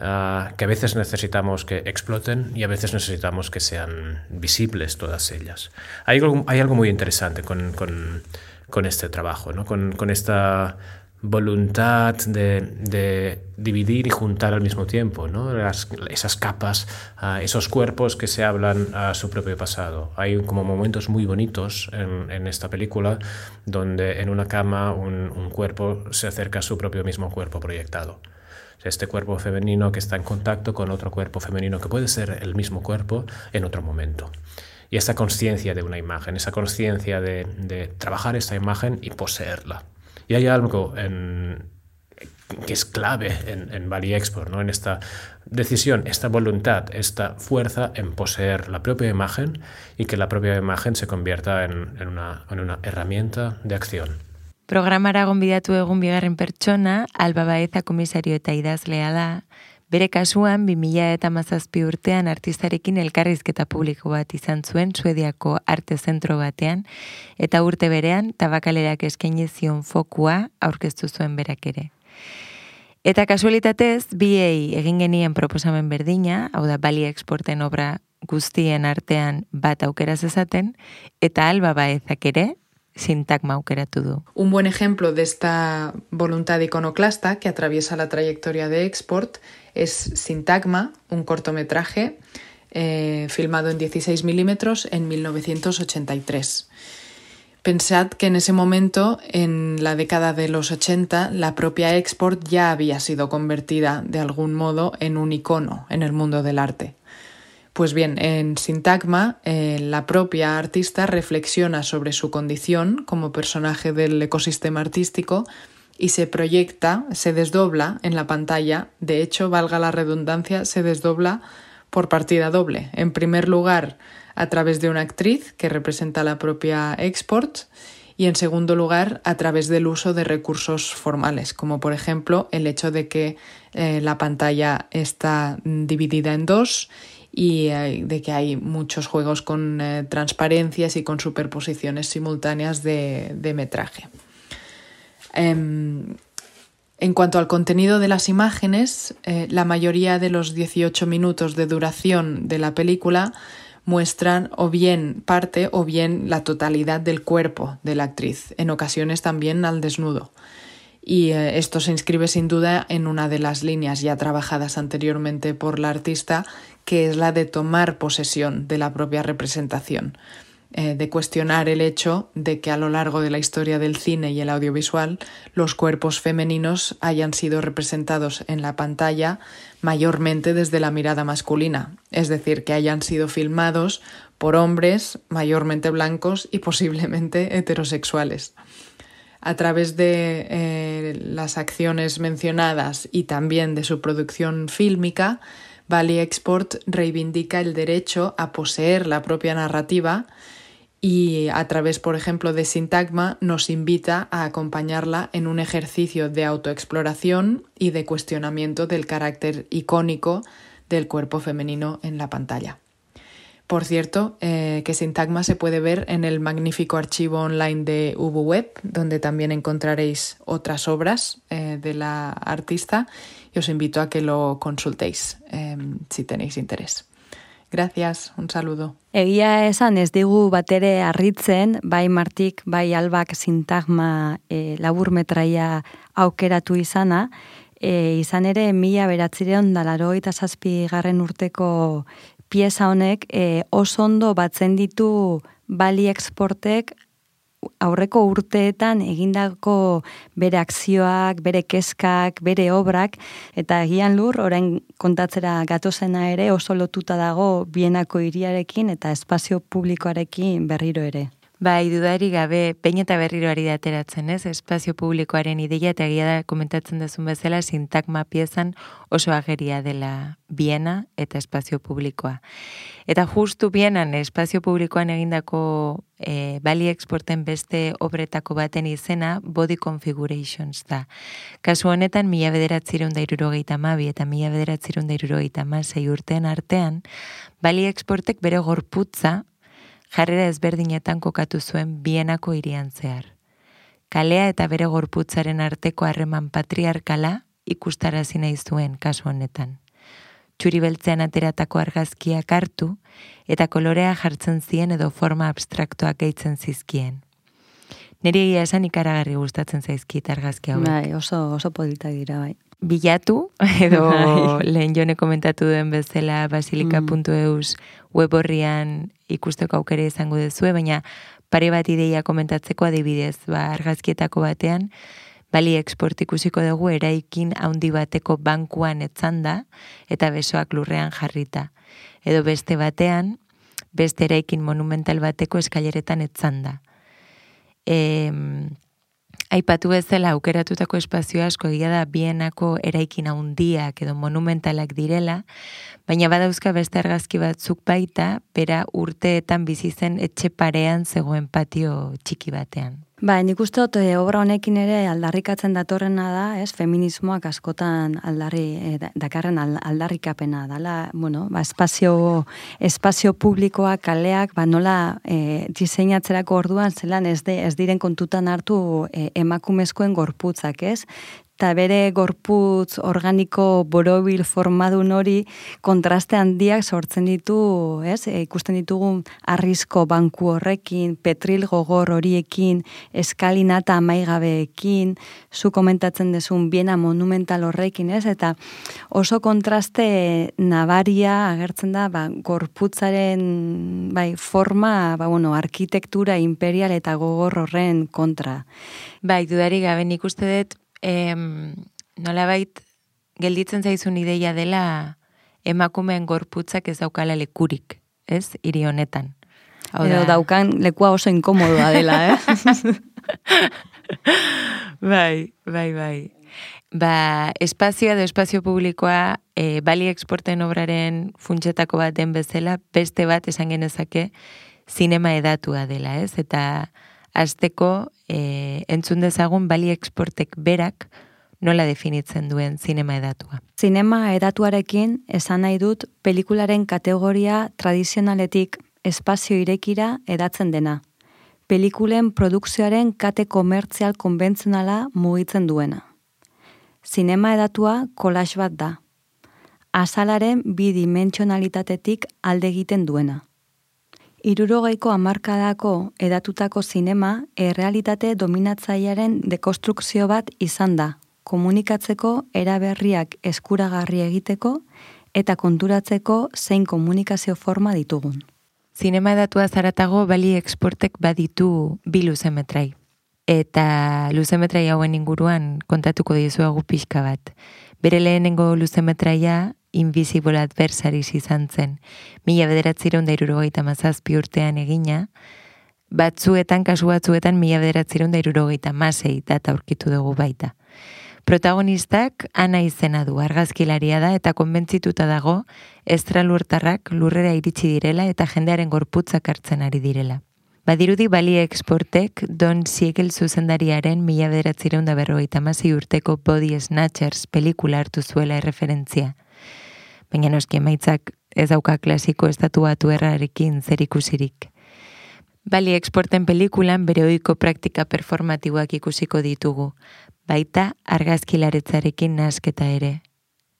ah, que a veces necesitamos que exploten y a veces necesitamos que sean visibles todas ellas. Hay algo, muy interesante con, este trabajo, ¿no? con, esta voluntad de, dividir y juntar al mismo tiempo, ¿no? Esas capas, ah, esos cuerpos que se hablan a su propio pasado. Hay como momentos muy bonitos en, esta película donde en una cama un cuerpo se acerca a su propio mismo cuerpo proyectado. Este cuerpo femenino que está en contacto con otro cuerpo femenino que puede ser el mismo cuerpo en otro momento. Y esa conciencia de una imagen, esa conciencia de, trabajar esta imagen y poseerla. Y hay algo que es clave en, en Bali Export, ¿no? en esta decisión, esta voluntad, esta fuerza en poseer la propia imagen y que la propia imagen se convierta en una, en una herramienta de acción. Programara gonbidatu egun bigarren pertsona, Alba Baeza komisario eta idazlea da, bere kasuan 2000 eta mazazpi urtean artistarekin elkarrizketa publiko bat izan zuen Suediako arte zentro batean, eta urte berean tabakalerak eskaini zion fokua aurkeztu zuen berak ere. Eta kasualitatez, biei egin genien proposamen berdina, hau da Bali Exporten obra guztien artean bat aukera zezaten, eta Alba Baezak ere, sintagma aukeratu du. Un buen ejemplo de esta voluntad iconoclasta que atraviesa la trayectoria de Export es Sintagma, un cortometraje eh, filmado en 16 milímetros en 1983. Pensad que en ese momento, en la década de los 80, la propia Export ya había sido convertida de algún modo en un icono en el mundo del arte. Pues bien, en Sintagma, eh, la propia artista reflexiona sobre su condición como personaje del ecosistema artístico y se proyecta, se desdobla en la pantalla. De hecho, valga la redundancia, se desdobla por partida doble. En primer lugar, a través de una actriz que representa la propia Export y en segundo lugar a través del uso de recursos formales, como por ejemplo el hecho de que eh, la pantalla está dividida en dos y de que hay muchos juegos con eh, transparencias y con superposiciones simultáneas de, de metraje. Em, En cuanto al contenido de las imágenes, eh, la mayoría de los 18 minutos de duración de la película muestran o bien parte o bien la totalidad del cuerpo de la actriz, en ocasiones también al desnudo. Y eh, esto se inscribe sin duda en una de las líneas ya trabajadas anteriormente por la artista, que es la de tomar posesión de la propia representación, eh, de cuestionar el hecho de que a lo largo de la historia del cine y el audiovisual los cuerpos femeninos hayan sido representados en la pantalla mayormente desde la mirada masculina, es decir, que hayan sido filmados por hombres mayormente blancos y posiblemente heterosexuales. A través de eh, las acciones mencionadas y también de su producción fílmica, Bali Export reivindica el derecho a poseer la propia narrativa y a través, por ejemplo, de Sintagma nos invita a acompañarla en un ejercicio de autoexploración y de cuestionamiento del carácter icónico del cuerpo femenino en la pantalla. Por cierto, eh, que Sintagma se puede ver en el magnífico archivo online de UbuWeb, donde también encontraréis otras obras eh, de la artista y os invito a que lo consultéis eh, si tenéis interés. Gracias, un saludo. Egia esan ez digu batere harritzen, bai Martik, bai Albak sintagma e, labur metraia aukeratu izana, e, izan ere mila beratzireon dalaro eta zazpi garren urteko pieza honek e, oso ondo batzen ditu bali exportek aurreko urteetan egindako bere akzioak, bere kezkak, bere obrak, eta egian lur, orain kontatzera gatozena ere oso lotuta dago bienako hiriarekin eta espazio publikoarekin berriro ere. Bai, dudari gabe, pein eta berriroari dateratzen, ez? Espazio publikoaren ideia eta egia da komentatzen duzun bezala sintagma piezan oso ageria dela biena eta espazio publikoa. Eta justu bienan espazio publikoan egindako e, bali exporten beste obretako baten izena Body Configurations da. Kasu honetan, mila bederatzireun da irurogeita mabi eta mila bederatzireun da irurogeita urtean artean, bali exportek bere gorputza jarrera ezberdinetan kokatu zuen bienako irian zehar. Kalea eta bere gorputzaren arteko harreman patriarkala ikustarazi nahi zuen kasu honetan. Txuri beltzean ateratako argazkiak hartu eta kolorea jartzen zien edo forma abstraktoak gehitzen zizkien. Neri egia esan ikaragarri gustatzen zaizkit argazki hauek. Bai, oso, oso polita dira, bai. Bilatu, edo Bai. lehen jone komentatu duen bezala basilika.eus web horrian ikusteko aukera izango duzue, baina pare bat ideia komentatzeko adibidez, ba, argazkietako batean, bali export ikusiko dugu eraikin handi bateko bankuan etzanda eta besoak lurrean jarrita. Edo beste batean, beste eraikin monumental bateko eskaileretan etzanda. E, aipatu bezala aukeratutako espazio asko egia da bienako eraikin handiak edo monumentalak direla, baina badauzka beste argazki batzuk baita, bera urteetan bizi zen etxe parean zegoen patio txiki batean. Ba, nik uste dut e, obra honekin ere aldarrikatzen datorrena da, ez, feminismoak askotan aldarri, e, da- dakarren al- aldarrikapena dala, bueno, ba, espazio, espazio publikoak, kaleak, ba, nola e, diseinatzerako orduan zelan ez, de, ez diren kontutan hartu e, emakumezkoen gorputzak, ez? Eta bere gorputz organiko borobil formadun hori kontraste handiak sortzen ditu, ez? E, ikusten ditugu arrisko banku horrekin, petril gogor horiekin, eskalinata amaigabeekin, zu komentatzen dezun biena monumental horrekin, ez? Eta oso kontraste nabaria agertzen da, ba, gorputzaren bai, forma, ba, bueno, arkitektura imperial eta gogor horren kontra. Bai, dudari gabe nik uste dut, em, nolabait gelditzen zaizun ideia dela emakumeen gorputzak ez daukala lekurik, ez? Hiri honetan. Hau Edo da- daukan lekua oso inkomodoa dela, eh? bai, bai, bai. Ba, espazioa edo espazio publikoa e, bali exporten obraren funtsetako bat den bezala, beste bat esan genezake zinema edatua dela, ez? Eta azteko e, entzun dezagun bali exportek berak nola definitzen duen zinema edatua. Zinema edatuarekin esan nahi dut pelikularen kategoria tradizionaletik espazio irekira edatzen dena. Pelikulen produkzioaren kate komertzial konbentzionala mugitzen duena. Zinema edatua kolax bat da. Azalaren bidimentsionalitatetik alde egiten duena. Irurogeiko hamarkadako edatutako zinema errealitate dominatzailearen dekonstrukzio bat izan da, komunikatzeko eraberriak eskuragarri egiteko eta konturatzeko zein komunikazio forma ditugun. Zinema datua zaratago bali exportek baditu bi luzemetrai. Eta luzemetrai hauen inguruan kontatuko dizuagu pixka bat. Bere lehenengo luzemetraia Invisible Adversaries izan zen. Mila bederatziron da irurogeita mazazpi urtean egina, batzuetan, kasu batzuetan, mila bederatziron da irurogeita mazei data aurkitu dugu baita. Protagonistak ana izena du argazkilaria da eta konbentzituta dago estralurtarrak lurrera iritsi direla eta jendearen gorputzak hartzen ari direla. Badirudi bali exportek Don Siegel zuzendariaren mila bederatzireun da berrogeita urteko Body Snatchers pelikula hartu zuela erreferentzia. Baina noski emaitzak ez dauka klasiko estatuatu errarekin zerikusirik. Bali exporten pelikulan bere ohiko praktika performatiboak ikusiko ditugu, baita argazkilaretzarekin nasketa ere.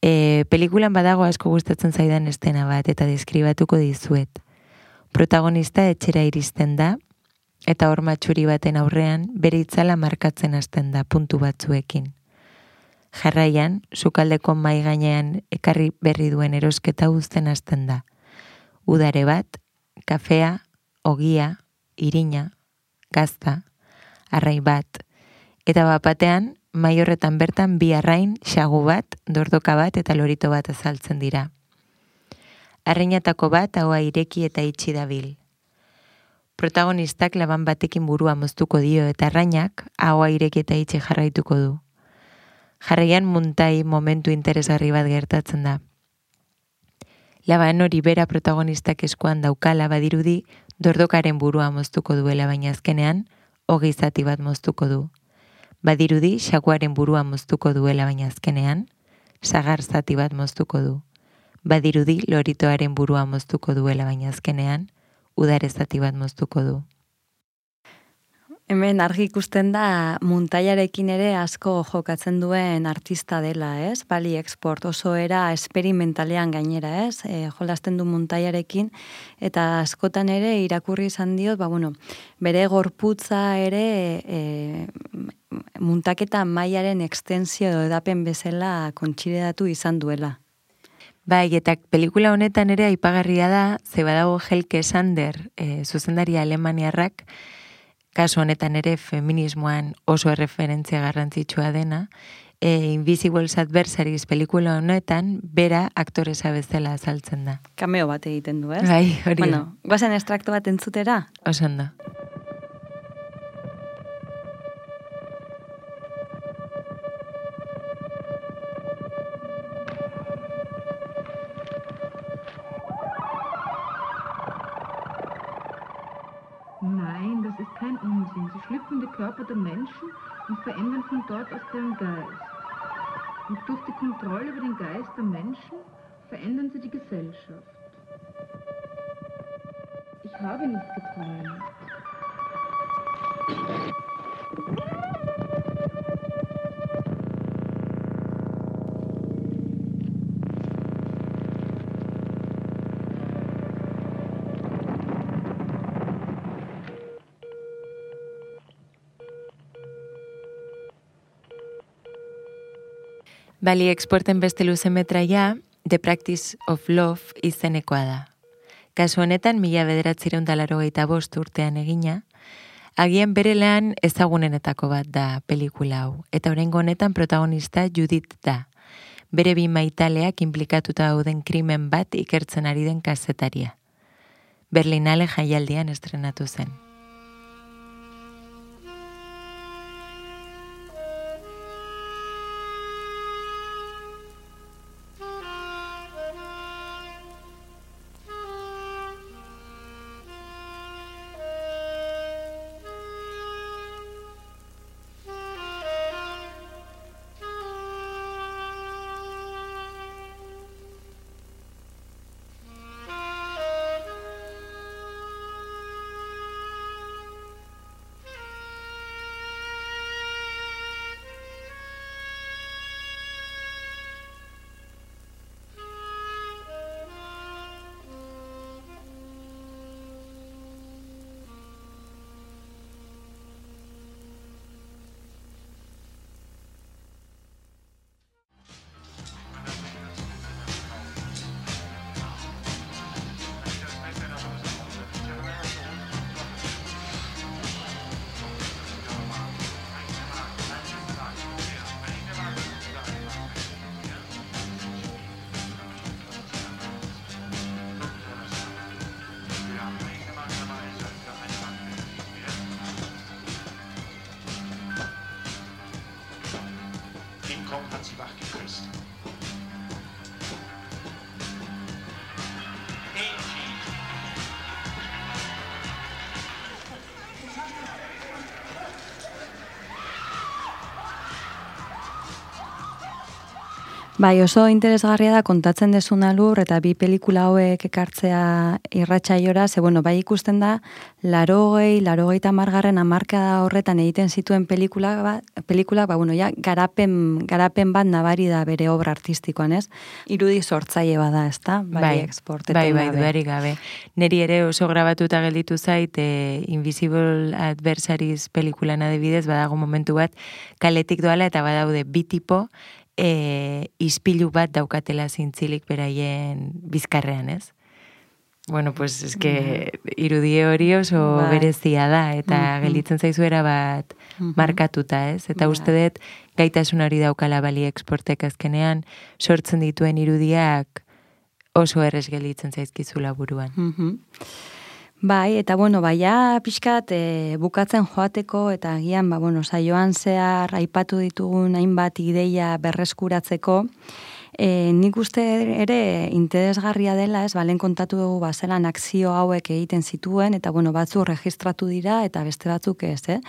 E, pelikulan badago asko gustatzen zaidan estena bat eta deskribatuko dizuet. Protagonista etxera iristen da, eta hor matxuri baten aurrean bere itzala markatzen hasten da puntu batzuekin. Jarraian, sukaldeko mai gainean ekarri berri duen erosketa uzten hasten da. Udare bat, kafea, ogia, irina, gazta, arrai bat, eta bapatean, mai horretan bertan bi arrain, xagu bat, dordoka bat eta lorito bat azaltzen dira. Arreinatako bat haua ireki eta itxi dabil. Protagonistak laban batekin burua moztuko dio eta arrainak haua ireki eta itxi jarraituko du. Jarraian muntai momentu interesgarri bat gertatzen da. Laban hori bera protagonistak eskuan daukala badirudi dordokaren burua moztuko duela baina azkenean hogei zati bat moztuko du. Badirudi xakuaren burua moztuko duela baina azkenean sagar zati bat moztuko du. Badirudi loritoaren burua moztuko duela baina azkenean udare zati bat moztuko du. Hemen argi ikusten da muntaiarekin ere asko jokatzen duen artista dela, ez? Bali Export oso era esperimentalean gainera, ez? E, jolasten du muntaiarekin eta askotan ere irakurri izan diot, ba bueno, bere gorputza ere e, muntaketa mailaren extensio edapen bezala kontxiredatu izan duela. Bai, eta pelikula honetan ere aipagarria da, ze badago Helke Sander, e, zuzendari alemaniarrak, kasu honetan ere feminismoan oso erreferentzia garrantzitsua dena, e, Invisibles Adversaries pelikula honetan, bera aktoresa bezala azaltzen da. Kameo bat egiten du, ez? Bai, hori. Bueno, guazen estrakto bat entzutera? Oso Nein, das ist kein Unsinn. Sie schlüpfen die Körper der Menschen und verändern von dort aus deren Geist. Und durch die Kontrolle über den Geist der Menschen verändern sie die Gesellschaft. Ich habe nicht geträumt. Bali exporten beste luzemetraia, The Practice of Love izenekoa da. Kasu honetan, mila bederatzireun dalaro bost urtean egina, agian bere lan ezagunenetako bat da pelikula hau, eta oraingo honetan protagonista Judith da. Bere bi maitaleak implikatuta dauden krimen bat ikertzen ari den kazetaria. Berlinale jaialdian estrenatu zen. Bai, oso interesgarria da kontatzen desuna lur eta bi pelikula hauek ekartzea irratsaiora, ze bueno, bai ikusten da larogei, larogeita margarren amarkada horretan egiten zituen pelikula, ba, pelikula, ba, bueno, ja, garapen, garapen bat nabari da bere obra artistikoan, ez? Irudi sortzaile bada, ez da? Bai, export, bai, bai, dudarik gabe. Neri ere oso grabatuta gelditu zait, e, Invisible Adversaries pelikulan adibidez, badago momentu bat, kaletik doala eta badaude bi tipo, e, ispilu bat daukatela zintzilik beraien bizkarrean, ez? Bueno, pues es que irudie hori oso Bai. berezia da, eta Mhm. gelditzen zaizuera bat Mhm. markatuta, ez? Eta Bai. uste dut gaitasun hori daukala bali exportek azkenean, sortzen dituen irudiak oso errez gelditzen zaizkizula buruan. Mhm. Bai, eta bueno, baia pixkat e, bukatzen joateko eta agian, ba, bueno, saioan zehar aipatu ditugun hainbat ideia berreskuratzeko, E, nik uste ere interesgarria dela, ez, balen kontatu dugu bazelan akzio hauek egiten zituen, eta bueno, batzu registratu dira, eta beste batzuk ez, eh?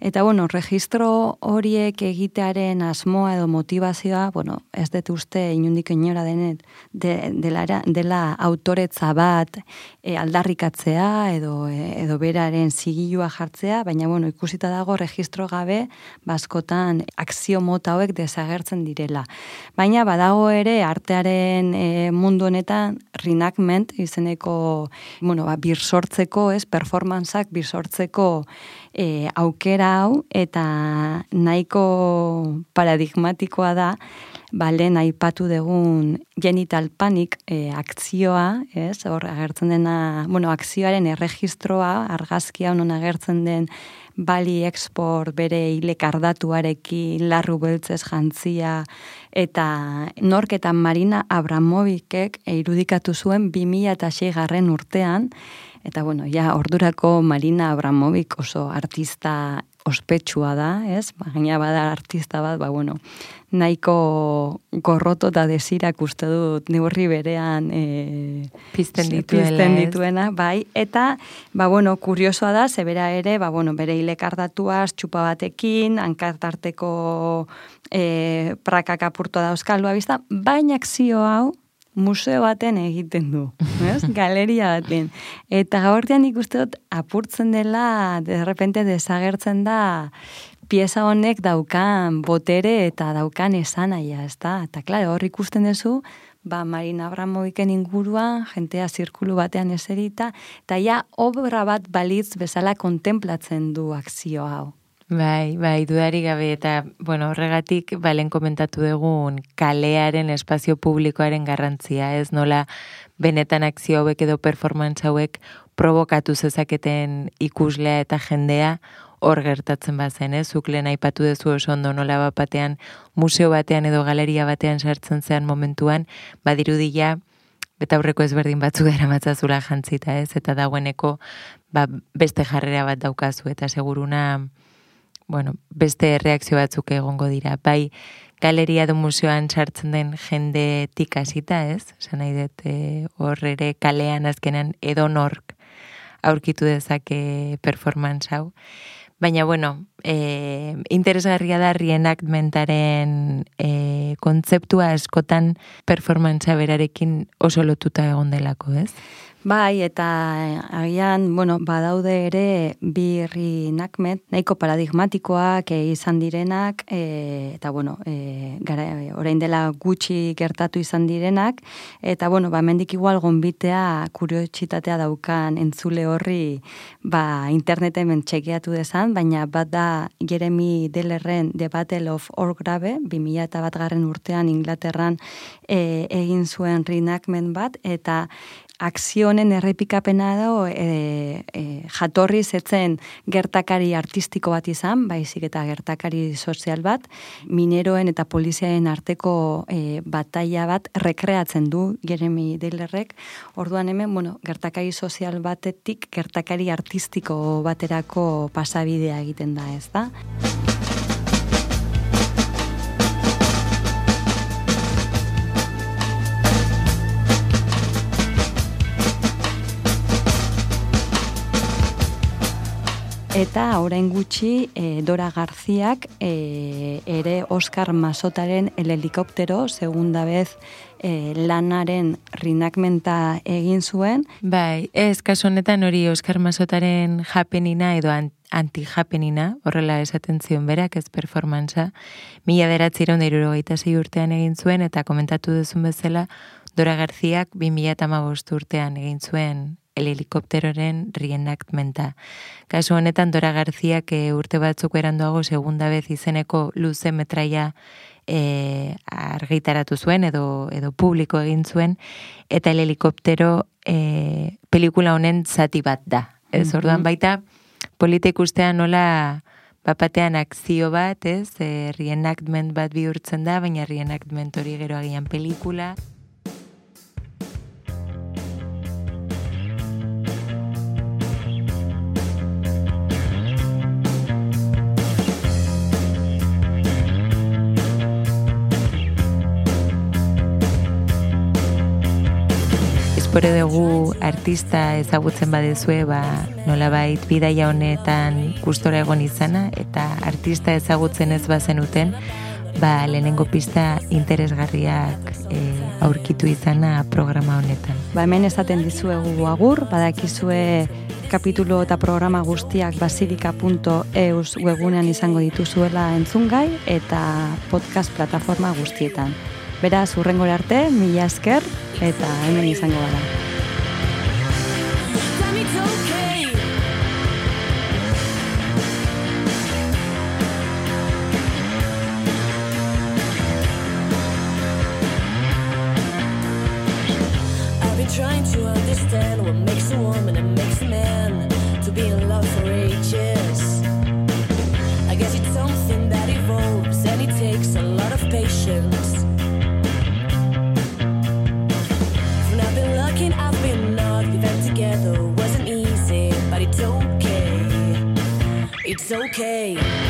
Eta bueno, registro horiek egitearen asmoa edo motivazioa, bueno, ez dut uste inundik inora denet, de, dela, dela autoretza bat e, aldarrikatzea edo, e, edo beraren zigilua jartzea, baina bueno, ikusita dago registro gabe baskotan akzio mota hauek desagertzen direla. Baina badago ere artearen e, mundu honetan reenactment izeneko, bueno, ba, bir sortzeko, ez, performantzak bir sortzeko e, aukera hau eta nahiko paradigmatikoa da ba, lehen aipatu dugun genital panic e, akzioa, ez, hor agertzen dena, bueno, akzioaren erregistroa, argazkia honon agertzen den bali export bere hilekardatuarekin larru beltzez jantzia eta nork eta Marina Abramovicek irudikatu zuen 2006 garren urtean eta bueno, ja ordurako Marina Abramovic oso artista ospetsua da, ez? Ba, gaina bada artista bat, ba, bueno, nahiko gorroto eta desirak uste dut neurri berean e, Pizten dituela, pizten dituena, bai, eta, ba, bueno, kuriosoa da, zebera ere, ba, bueno, bere hilekardatuaz txupa batekin, hankartarteko e, prakak apurtu dauzkaldu abizta, baina akzio hau, museo baten egiten du, ez? Galeria baten. Eta gaurtean ikuste dut apurtzen dela, de repente desagertzen da pieza honek daukan botere eta daukan esanaia, ez da? Eta klaro, hor ikusten duzu, ba, Marina Abramoviken inguruan, jentea zirkulu batean eserita, eta ja obra bat balitz bezala kontemplatzen du akzio hau. Bai, bai, dudari gabe eta, bueno, horregatik balen komentatu dugun kalearen espazio publikoaren garrantzia, ez nola benetan akzio hauek edo performance hauek provokatu zezaketen ikuslea eta jendea hor gertatzen bazen, ez? Zuk lehen aipatu duzu oso ondo nola bat batean museo batean edo galeria batean sartzen zean momentuan, badirudia eta aurreko ezberdin batzuk eramatzazula jantzita, ez? Eta dagoeneko ba, beste jarrera bat daukazu eta seguruna bueno, beste reakzio batzuk egongo dira. Bai, galeria du museoan sartzen den jendetik hasita, ez? Esan nahi dut, e, hor ere kalean azkenan edo nork aurkitu dezake performance hau. Baina, bueno, e, interesgarria da reenactmentaren e, kontzeptua askotan performantzea berarekin oso lotuta egon delako, ez? Bai, eta agian, bueno, badaude ere bi reenactment, nahiko paradigmatikoak eh, izan direnak, e, eta bueno, e, gara, orain dela gutxi gertatu izan direnak, eta bueno, ba, mendik igual gonbitea kuriositatea daukan entzule horri, ba, interneten txekeatu dezan, baina bat da Jeremy Dellerren The Battle of Orgrave, 2000 eta bat garren urtean Inglaterran e, egin zuen reenactment bat, eta akzio honen errepikapena da e, e, jatorri zetzen gertakari artistiko bat izan, baizik eta gertakari sozial bat, mineroen eta poliziaren arteko e, bataia bat rekreatzen du Jeremy Dillerrek. Orduan hemen, bueno, gertakari sozial batetik gertakari artistiko baterako pasabidea egiten da, ez da? Eta orain gutxi e, Dora Garziak e, ere Oscar Masotaren El helikoptero, segunda vez e, lanaren rinakmenta egin zuen. Bai, ez, kasu honetan hori Oskar Masotaren japenina edo an- anti-japenina, horrela esaten zion berak, ez performantza, mila beratziron da zei urtean egin zuen, eta komentatu duzun bezala, Dora Garziak 2008 urtean egin zuen el helikopteroren reenactmenta. Kasu honetan Dora Garziak urte batzuk eranduago segunda vez izeneko luze metraia e, argitaratu zuen edo edo publiko egin zuen eta el helikoptero e, pelikula honen zati bat da. Ez Mhm. orduan baita polita ikustea nola bapatean akzio bat, ez? E, reenactment bat bihurtzen da, baina reenactment hori gero agian pelikula. Espero dugu artista ezagutzen badezue, ba, nolabait bidaia honetan gustora egon izana, eta artista ezagutzen ez bazenuten, ba, lehenengo pista interesgarriak e, aurkitu izana programa honetan. Ba hemen esaten dizuegu agur, badakizue kapitulo eta programa guztiak basilika.eus webunean izango dituzuela entzungai eta podcast plataforma guztietan. Beraz, urrengora arte, mila esker eta hemen izango gara. Okay.